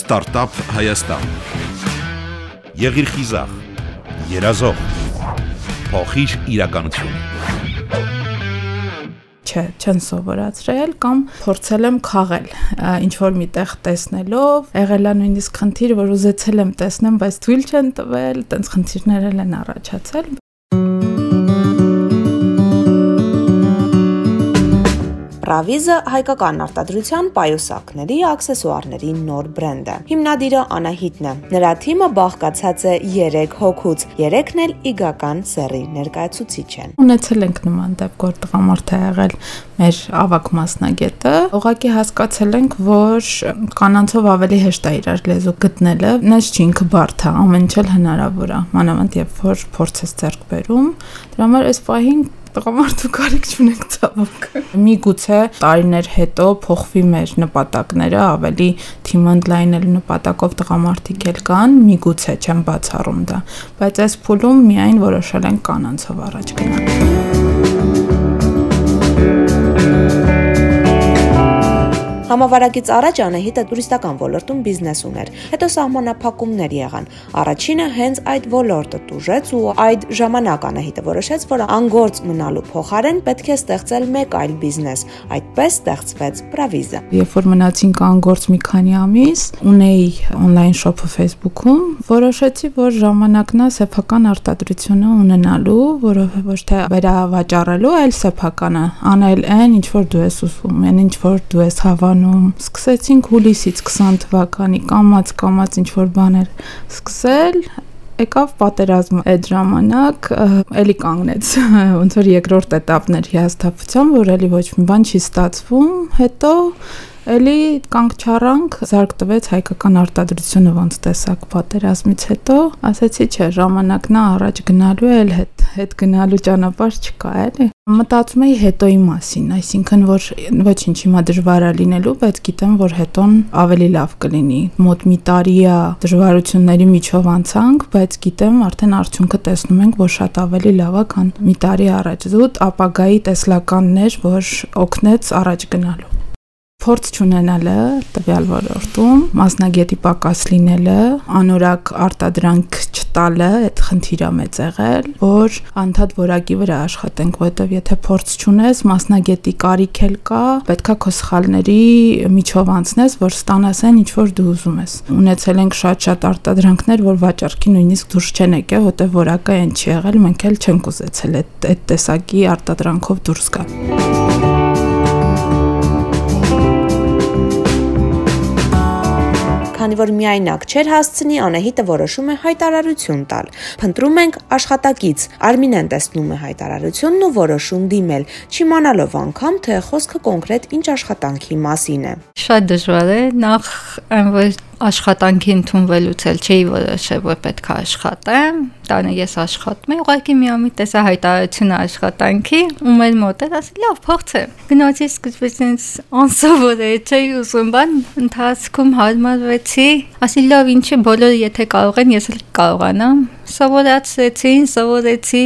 Ստարտափ Հայաստան։ Եղիր խիզախ, երազող, փոխիր իրականություն չէ, չեն սովորացրել կամ փորձել եմ խաղել ինչ որ միտեղ տեսնելով, եղել է նույնիսկ խնդիր, որ ուզեցել եմ տեսնեմ, բայց թույլ չեն տվել, տենց խնդիրներ են առաջացել, Ռավիզը հայկական արտադրության պայուսակների աքսեսուարների նոր բրենդ է։ Հիմնադիրը Անահիտն է։ Նրա թիմը բաղկացած է 3 հոգուց։ Երեքն էլ իգական սերի ներկայացուցիչ են։ Ունեցել ենք նման դեպք, որ տղամարդը եղել մեր ավակ մասնագետը։ Ուղղակի հասկացել ենք, որ կանանցով ավելի հեշտ է իրար լեզու գտնելը։ Նես չի ինքը բարդ է, ամեն ինչ հնարավոր է։ Մանավանդ երբ որ փորձես ձեռք բերում, դրա համար այս պահին տղամարդու կարիք չունենք ցավոք։ Միգուցե տարիներ հետո փոխվի մեր նպատակները, ավելի թիմ ընդլայնել նպատակով տղամարդիկ էլ կան, միգուցե չեմ բացառում դա, բայց այս փուլում միայն որոշել ենք կանանցով առաջ գնալ։ Համավարակից առաջ Անահիտը տուրիստական ոլորտում բիզնես ուներ։ Հետո սահմանափակումներ եղան։ Առաջինը հենց այդ ոլորտը տուժեց ու այդ ժամանակ Անահիտը որոշեց, որ անգործ մնալու փոխարեն պետք է ստեղծել մեկ այլ բիզնես։ Այդպես ստեղծվեց Praviza։ Երբ որ մնացինք անգործ մի քանի ամիս, ունեի on-line shop-ը Facebook-ում, որոշեցի, որ ժամանակն է սեփական արտադրությունը ունենալու, որովհետեւ ոչ թե վերավաճառելու, այլ սեփականը, անել այն, ինչ որ դու ես ուզում, այն ինչ որ դու ես հավանում անում։ Սկսեցինք հուլիսից 20 թվականի կամած կամած ինչ որ բաներ սկսել, եկավ պատերազմը այդ ժամանակ էլի կանգնեց ոնց որ երկրորդ этаպներ հիասթափության, որ էլի ոչ մի բան չի ստացվում, հետո Էլի կանք չառանք, զարգ տվեց հայկական արտադրությունը ոնց տեսակ պատերազմից հետո, ասեցի չէ, ժամանակն է առաջ գնալու էլ հետ, հետ գնալու ճանապարհ չկա, էլի։ Մտածում էի հետոյի մասին, այսինքն որ ոչինչ հիմա դժվար է լինելու, բայց գիտեմ, որ հետոն ավելի լավ կլինի։ Մոտ մի տարի է դժվարությունների միջով անցանք, բայց գիտեմ, արդեն արդյունքը տեսնում ենք, որ շատ ավելի լավ է, քան մի տարի առաջ։ Զուտ ապագայի տեսլականներ, որ օգնեց առաջ գնալու փորձ չունենալը տվյալ ոլորտում, մասնագետի պակաս լինելը, անորակ արտադրանք չտալը, այդ խնդիրը մեծ եղել, որ անդադ որակի վրա աշխատենք, որովհետև եթե փորձ չունես, մասնագետի կարիք էլ կա, պետքա քո սխալների միջով անցնես, որ ստանաս այն, ինչ որ դու ուզում ես։ Ունեցել ենք շատ-շատ արտադրանքներ, որ վաճառքի նույնիսկ դուրս չեն եկել, որովհետև որակը այն չի եղել, մենք էլ չենք ուզեցել այդ տեսակի արտադրանքով դուրս գալ։ քանի որ միայնակ չէր հասցնի, Անահիտը որոշում է հայտարարություն տալ։ Փնտրում ենք աշխատակից։ Արմինեն տեսնում է հայտարարությունն ու որոշում դիմել, չիմանալով անգամ, թե խոսքը կոնկրետ ինչ աշխատանքի մասին է։ Շատ դժվար է, նախ այն որ աշխատանքի ընդունվելուց էլ չէի որոշել, որ պետք է աշխատեմ, տանը ես աշխատում եմ, ուղղակի մի ամի տեսա հայտարարությունը աշխատանքի, ու մեր մոտ էր ասել, լավ, փոխցեմ։ Գնացի սկզբից ինձ անսովոր է, չէի ուզում, բան ընթացքում հարմարվեցի, ասի լավ, ինչի բոլորը եթե կարող են, ես էլ կարողանամ։ Սովորացրեցին, սովորեցի,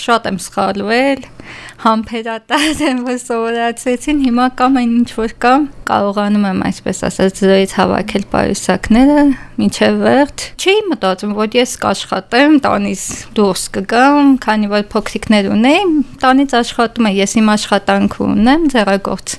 շատ եմ սխալվել, համբերատար եմ, որ սովորացրեցին, հիմա կամ այն ինչ որ կամ կարողանում եմ այսպես ասած զրոյից հավաքել պայուսակները մինչև վերջ։ Չի մտածում, որ ես կաշխատեմ, տանից դուրս կգամ, քանի որ փոքրիկներ ունեի, տանից աշխատում եմ, ես իմ աշխատանքը ունեմ, ձեռագործ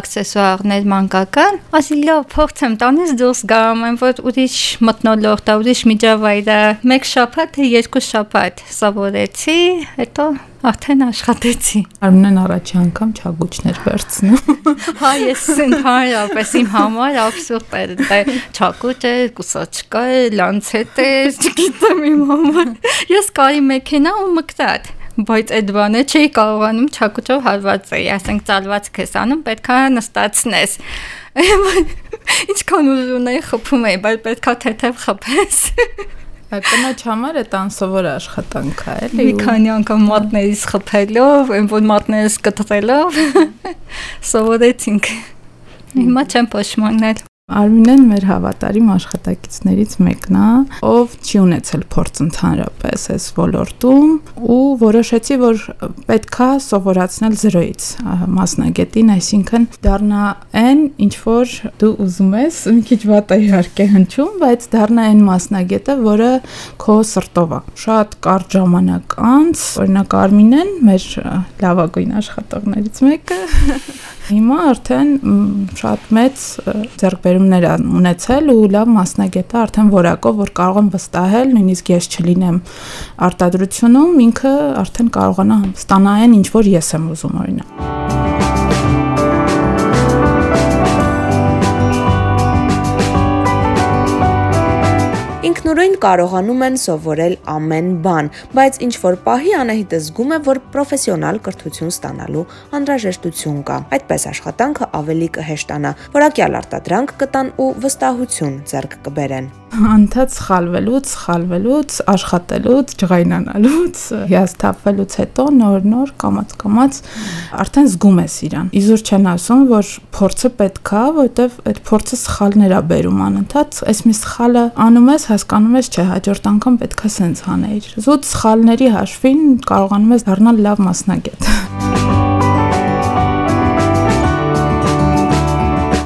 աքսեսուարներ մանկական, ասի լավ, փորձեմ տանից դուրս գամ, այն որ ուրիշ մտնոլորտ, ուրիշ միջավայր մեկ շաբաթ, երկու շաբաթ սովորեցի, հետո Արդեն աշխատեցի։ Արմենն առաջի անգամ չագուճներ վերցնում։ Հա, ես ընդհանրապես իմ համար абսուրդ էր, դա չագուճ է, կուսաչկա է, լանցետ է, չգիտեմ իմ համար։ Ես կարի մեքենա ու մկրատ բայց այդ բանը չի կարողանում չակուճով հարված էի, ասենք ծալված քեզ անում, պետքա նստացնես։ Ինչքան ուժ ունեի խփում էի, բայց պետքա թեթև խփես։ Կնոջ համար է տանսովոր աշխատանք է, էլի։ Մի քանի անգամ մատներից խփելով, այն որ մատներս կտրելով սովորեցինք։ Հիմա չեմ փոշմանել։ Արմինեն մեր հավատարիմ աշխատակիցներից մեկն է, ով չի ունեցել փորձ ընդհանրապես այս ոլորտում ու որոշեցի, որ պետքա սովորացնել զրոյից մասնագետին, այսինքն դառնա այն, ինչ որ դու ուզում ես, մի քիչ վատ է իհարկե հնչում, բայց դառնա այն մասնագետը, որը քո սրտով է։ Շատ կարճ ժամանակ անց, օրինակ Արմինեն մեր լավագույն աշխատողներից մեկը Հիմա արդեն շատ մեծ ձեռքբերումներ ունեցել ու լավ մասնագետ է արդեն որակով, որ կարող եմ վստահել, նույնիսկ ես չլինեմ արտադրությունում, ինքը արդեն կարողանա ստանա այն, ինչ որ ես եմ ուզում օրինակ։ Ինքնուրույն կարողանում են սովորել ամեն բան, բայց ինչ որ պահի Անահիտը զգում է, որ պրոֆեսիոնալ կրթություն ստանալու անհրաժեշտություն կա։ Այդպես աշխատանքը ավելի կհեշտանա, որակյալ արտադրանք կտան ու վստահություն ձեռք կբերեն անդադ սխալվելուց, սխալվելուց, աշխատելուց, ջղայնանալուց, հիասթափվելուց հետո նոր-նոր կամած-կամած արդեն զգում ես իրան։ Իզուր չեն ասում, որ փորձը պետքա, որովհետև այդ փորձը սխալներ է բերում անընդհատ, այս մի սխալը անում ես, հասկանում ես, չէ, հաջորդ անգամ պետքա սենց հանեիր։ Զուտ սխալների հաշվին կարողանում ես դառնալ լավ մասնագետ։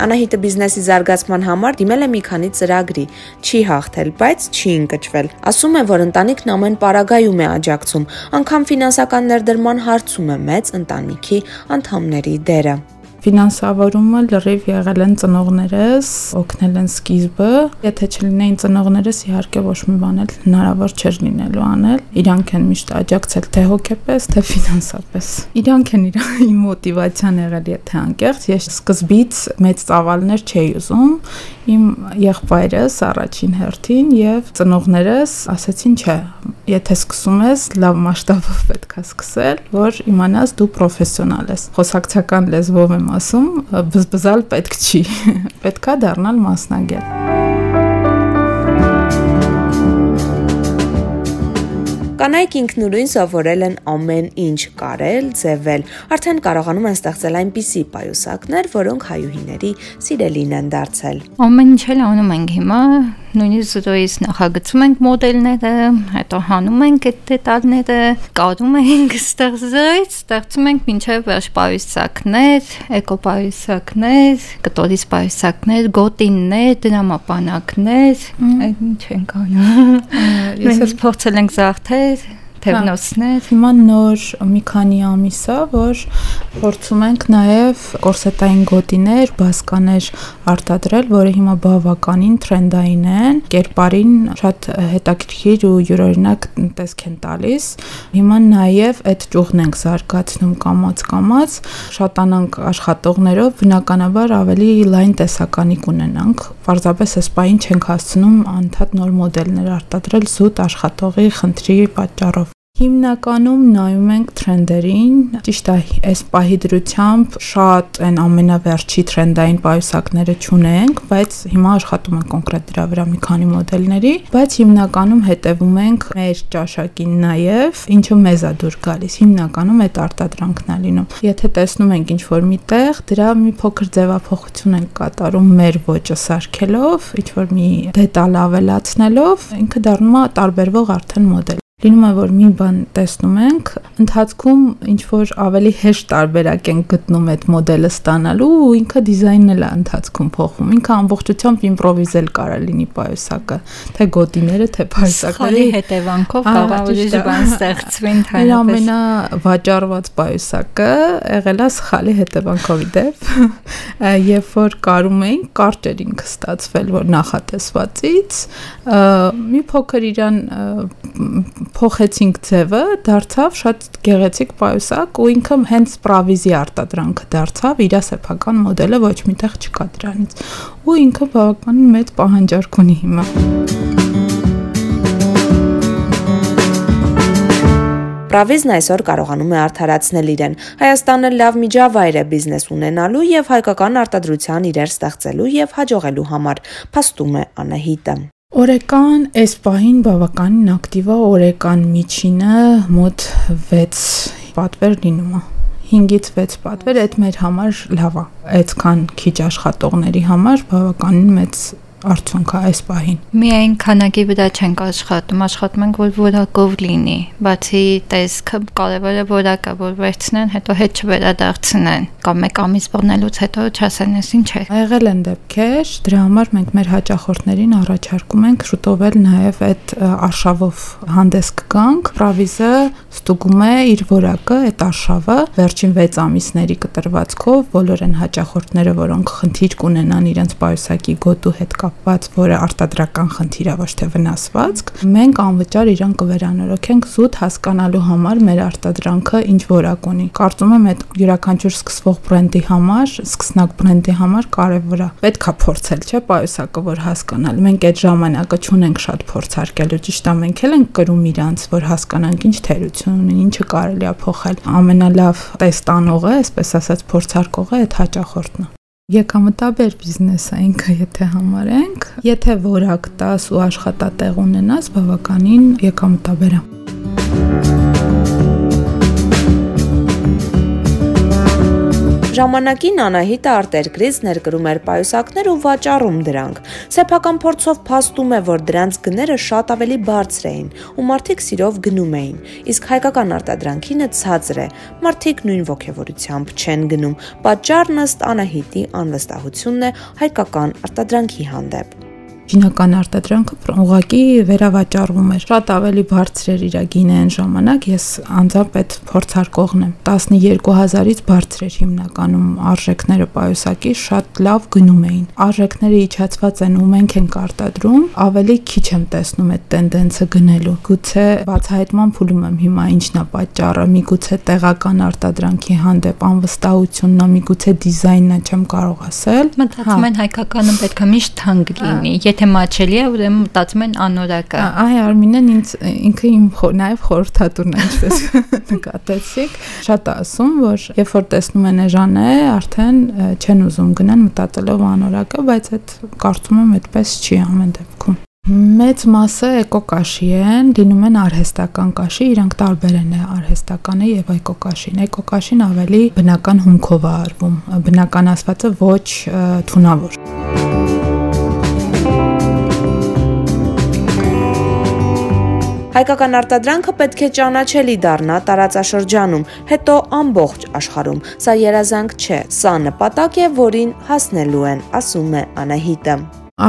Անահիտը բիզնեսի զարգացման համար դիմել է մի քանի ծրագրի, չի հաղթել, բայց չի ընկճվել։ Ասում է, որ ընտանիքն ամեն պարագայում է աջակցում, անգամ ֆինանսական ներդրման հարցում է մեծ ընտանիքի անդամների դերը ֆինանսավորումը լրիվ եղել են ծնողներս, օգնել են սկիզբը։ Եթե չլինեին ծնողներս, իհարկե ոչ մի բան էլ հնարավոր չէր լինելու անել։ Իրանք են միշտ աջակցել թե հոգեպես, թե ֆինանսապես։ Իրանք են իմ մոտիվացիան եղել, եթե անկեղծ, ես սկզբից մեծ ծավալներ չէի ուզում։ Իմ եղբայրս առաջին հերթին եւ ծնողներս ասացին, չէ, եթե սկսում ես, լավ մասշտաբով պետք է սկսել, որ իմանաս դու պրոֆեսիոնալ ես։ Խոսակցական լեզվով եմ ասում, բզբզալ պետք չի։ Պետքա դառնալ մասնագետ։ Կանայք ինքնուրույն սովորել են ամեն ինչ կարել, ձևել։ Արդեն կարողանում են ստեղծել այնպիսի պայուսակներ, որոնք հայուհիների սիրելին են դարձել։ Ամեն ինչ էլ անում ենք հիմա, նույնիսկ զրոյից նախագծում ենք մոդելները, հետո հանում ենք այդ դետալները, կարում ենք ստեղծել, ստեղծում ենք մինչև վերջ պայուսակներ, էկոպայուսակներ, կտորից պայուսակներ, գոտիններ, դրամապանակներ, այդ ինչ ենք անում։ Ես փորձել ենք զարթել noches. Թևնոցներ։ Հիմա նոր մի քանի ամիս է, որ փորձում ենք նաև կորսետային գոտիներ, բասկաներ արտադրել, որը հիմա բավականին տրենդային են, կերպարին շատ հետաքրքիր ու յուրօրինակ տեսք են տալիս։ Հիմա նաև այդ ճյուղն ենք զարգացնում կամած-կամած, շատանանք աշխատողներով, բնականաբար ավելի լայն տեսականի կունենանք։ Պարզապես այս պահին չենք հասցնում անդադ նոր մոդելներ արտադրել զուտ աշխատողի խնդրի պատճառով։ Հիմնականում նայում ենք տրենդերին, ճիշտ է, այս պահի դրությամբ շատ այն ամենավերջի տրենդային պայուսակները չունենք, բայց հիմա աշխատում ենք կոնկրետ դրա վրա մի քանի մոդելների, բայց հիմնականում հետևում ենք մեր ճաշակին նաև, ինչը մեզ է դուր գալիս։ Հիմնականում այդ արտադրանքն է լինում։ Եթե տեսնում ենք ինչ-որ միտեղ, դրա մի փոքր ձևափոխություն ենք կատարում մեր ոճը սարքելով, ինչ-որ մի դետալ ավելացնելով, ինքը դառնում է տարբերվող արդեն մոդել լինում է որ մի բան տեսնում ենք, ընթացքում ինչ որ ավելի հեշտ տարբերակ ենք գտնում այդ մոդելը ստանալու ու ինքը դիզայնն էլ է ընթացքում փոխվում։ Ինքը ամբողջությամբ իմպրովիզել կարա լինի պայուսակը, թե գոտիները, թե պայուսակների հետևանքով կարող ուրիշ բան ստեղծվի ընդհանրապես։ Իր ամենավաճառված պայուսակը եղել է սխալի հետևանքով դեպ, երբ որ կարում էին կարճ էր ինքը ստացվել, որ նախատեսվածից մի փոքր իրան փոխեցինք ձևը, դարձավ շատ գեղեցիկ պայուսակ ու ինքը հենց պրավիզի արտադրանքը դարձավ, իր սեփական մոդելը ոչ միտեղ չկա դրանից։ Ու ինքը բավականին մեծ պահանջարկ ունի հիմա։ Պրավիզն այսօր կարողանում է արդարացնել իրեն։ Հայաստանը լավ միջավայր է բիզնես ունենալու եւ հայկական արտադրության իրեր ստեղծելու եւ հաջողելու համար, փաստում է Անահիտը։ Օրեկան այս պահին բավականին ակտիվ է, օրեկան միջինը մոտ 6 պատվեր լինում է։ 5-ից 6 պատվեր, այդ մեր համար լավ է։ Այդքան քիչ աշխատողների համար բավականին մեծ արդյունք է այս պահին։ Միայն քանակի վրա չենք աշխատում, աշխատում ենք որ որակով լինի, բացի տեսքը կարևորը որակը, որ վերցնեն, հետո հետ չվերադարձնեն, կամ մեկ ամիս բռնելուց հետո չասեն, ես ինչ է։ Եղել են դեպքեր, դրա համար մենք մեր հաճախորդներին առաջարկում ենք շուտով էլ նաև այդ արշավով հանդես կգանք։ Պրավիզը ստուգում է իր որակը, այդ արշավը վերջին 6 ամիսների կտրվածքով բոլոր են հաճախորդները, որոնք խնդիր կունենան իրենց պայուսակի գոտու հետ կապ կապված, որը արտադրական խնդիր է ոչ թե վնասվածք, մենք անվճար իրան կվերանորոգենք զուտ հասկանալու համար մեր արտադրանքը ինչ որակ ունի։ Կարծում եմ այդ յուրաքանչյուր սկսվող բրենդի համար, սկսնակ բրենդի համար կարևոր է։ Պետքա փորձել, չէ՞, պայուսակը որ հասկանալ։ Մենք այդ ժամանակը չունենք շատ փորձարկելու, ճիշտ է, մենք էլ ենք կրում իրանց, որ հասկանանք ինչ թերություն ունի, ինչը կարելի է փոխել։ Ամենալավ տեստանողը, այսպես ասած, փորձարկողը այդ հաճախորդն է։ Եկամտաբեր բիզնեսը ինքը եթե համարենք, եթե որակ տաս ու աշխատատեղ ունենաս, բավականին եկամտաբեր է։ Ժամանակին Անահիտը արտերկրից ներկրում էր պայուսակներ ու վաճառում դրանք։ Սեփական փորձով փաստում է, որ դրանց գները շատ ավելի բարձր էին ու մարդիկ սիրով գնում էին։ Իսկ հայկական արտադրանքինը ցածր է։ Մարդիկ նույն ողջավորությամբ չեն գնում։ Պատճառն ըստ Անահիտի անվստահությունն է հայկական արտադրանքի հանդեպ գինական արտադրանքը ուղակի վերավաճառվում էր։ Շատ ավելի բարձր էր իր գինը այն ժամանակ, ես անձամբ այդ փորձարկողն եմ։ 12000-ից բարձր էր հիմնականում արժեքները պայուսակի, շատ լավ գնում էին։ Արժեքները իջացված են ու մենք ենք արտադրում, ավելի քիչ եմ տեսնում այդ տենդենսը գնելու։ Գուցե բացահայտման փուլում եմ հիմա ինչն է պատճառը, միգուցե տեղական արտադրանքի հանդեպ անվստահությունն է, միգուցե դիզայնը չեմ կարող ասել։ Մտածում են հայկականը պետք է միշտ թանկ լինի եթե մաչելի է, ուրեմն մտածում են անորակը։ Այ Արմինեն ինձ ինքը իմ նաև խորհրդատուրն է, ինչպես նկատեցիք։ Շատ ասում, որ երբ որ տեսնում են էժան է, արդեն չեն ուզում գնան մտածելով անորակը, բայց այդ կարծում եմ այդպես չի ամեն դեպքում։ Մեծ մասը էկոկաշի են, լինում են արհեստական կաշի, իրանք տարբեր են արհեստականը եւ էկոկաշին։ Էկոկաշին ավելի բնական հումքով է արվում, բնականացվածը ոչ թունավոր։ Հայկական արտադրանքը պետք է ճանաչելի դառնա տարածաշրջանում, հետո ամբողջ աշխարհում։ Սա երազանք չէ, սա նպատակ է, որին հասնելու են, ասում է Անահիտը։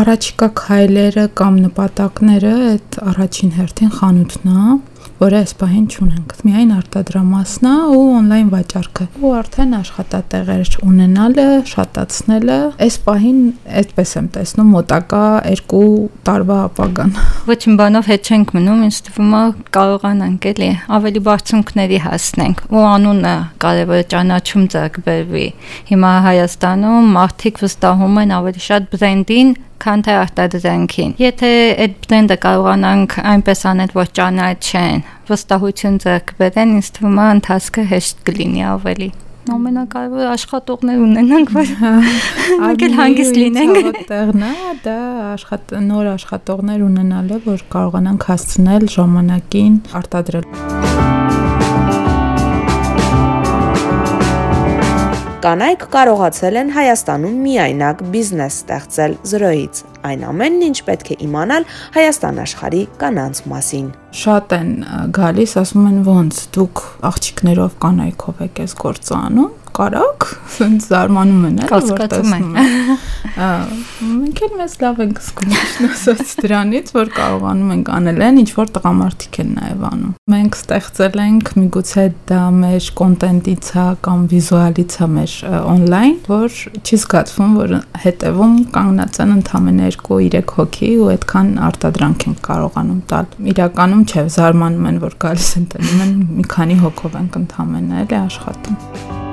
Առաջիկա քայլերը կամ նպատակները այդ առաջին հերթին խանութն է, որը այս պահին չունենք։ Միայն արտադրամասն է ու on-line վաճառքը։ Ու արդեն աշխատատեղեր ունենալը, շատացնելը, այս պահին այդպես եմ տեսնում մոտակա 2 տարվա ապագան։ Ոչինչ բանով հետ չենք մնում, ինձ թվում է կարողանանք էլի ավելի բարձունքների հասնենք ու անունը կարևոր ճանաչում ձեռք բերվի։ Հիմա Հայաստանում մարդիկ վստահում են ավելի շատ բրենդին, քան թե արտադրանքին։ Եթե այդ բրենդը կարողանանք այնպես անել, որ ճանաչեն, վստահություն ձեռք բերեն, ինձ թվում է ընթացքը հեշտ կլինի ավելի ամենակարևորը աշխատողներ ունենանք, որ մենք էլ հանգիստ լինենք։ Տեղն է, դա աշխատ նոր աշխատողներ ունենալը, որ կարողանանք հասցնել ժամանակին արտադրել։ Կանայք կարողացել են Հայաստանում միայնակ բիզնես ստեղծել զրոյից։ Այն ամենն ինչ պետք է իմանալ Հայաստան աշխարհի կանանց մասին։ Շատ են գալիս, ասում են ոնց դուք աղջիկներով կանայքով եք այս գործը անում կարակ, ասենց զարմանում են, էլ որ տեսնում են։ Մենք էլ մեզ լավ ենք զգում ասած դրանից, որ կարողանում ենք անել այն, ինչ որ տղամարդիկ են նաև անում։ Մենք ստեղծել ենք միգուցե դա մեր կոնտենտից է կամ վիզուալից է մեր on-line, որ չի զգացվում, որ հետևում կանգնած են ընդամենը 2-3 հոգի ու այդքան արտադրանք են կարողանում տալ։ Իրականում չէ, զարմանում են, որ գալիս են տնում են մի քանի հոգով ենք ընդամենը էլի աշխատում։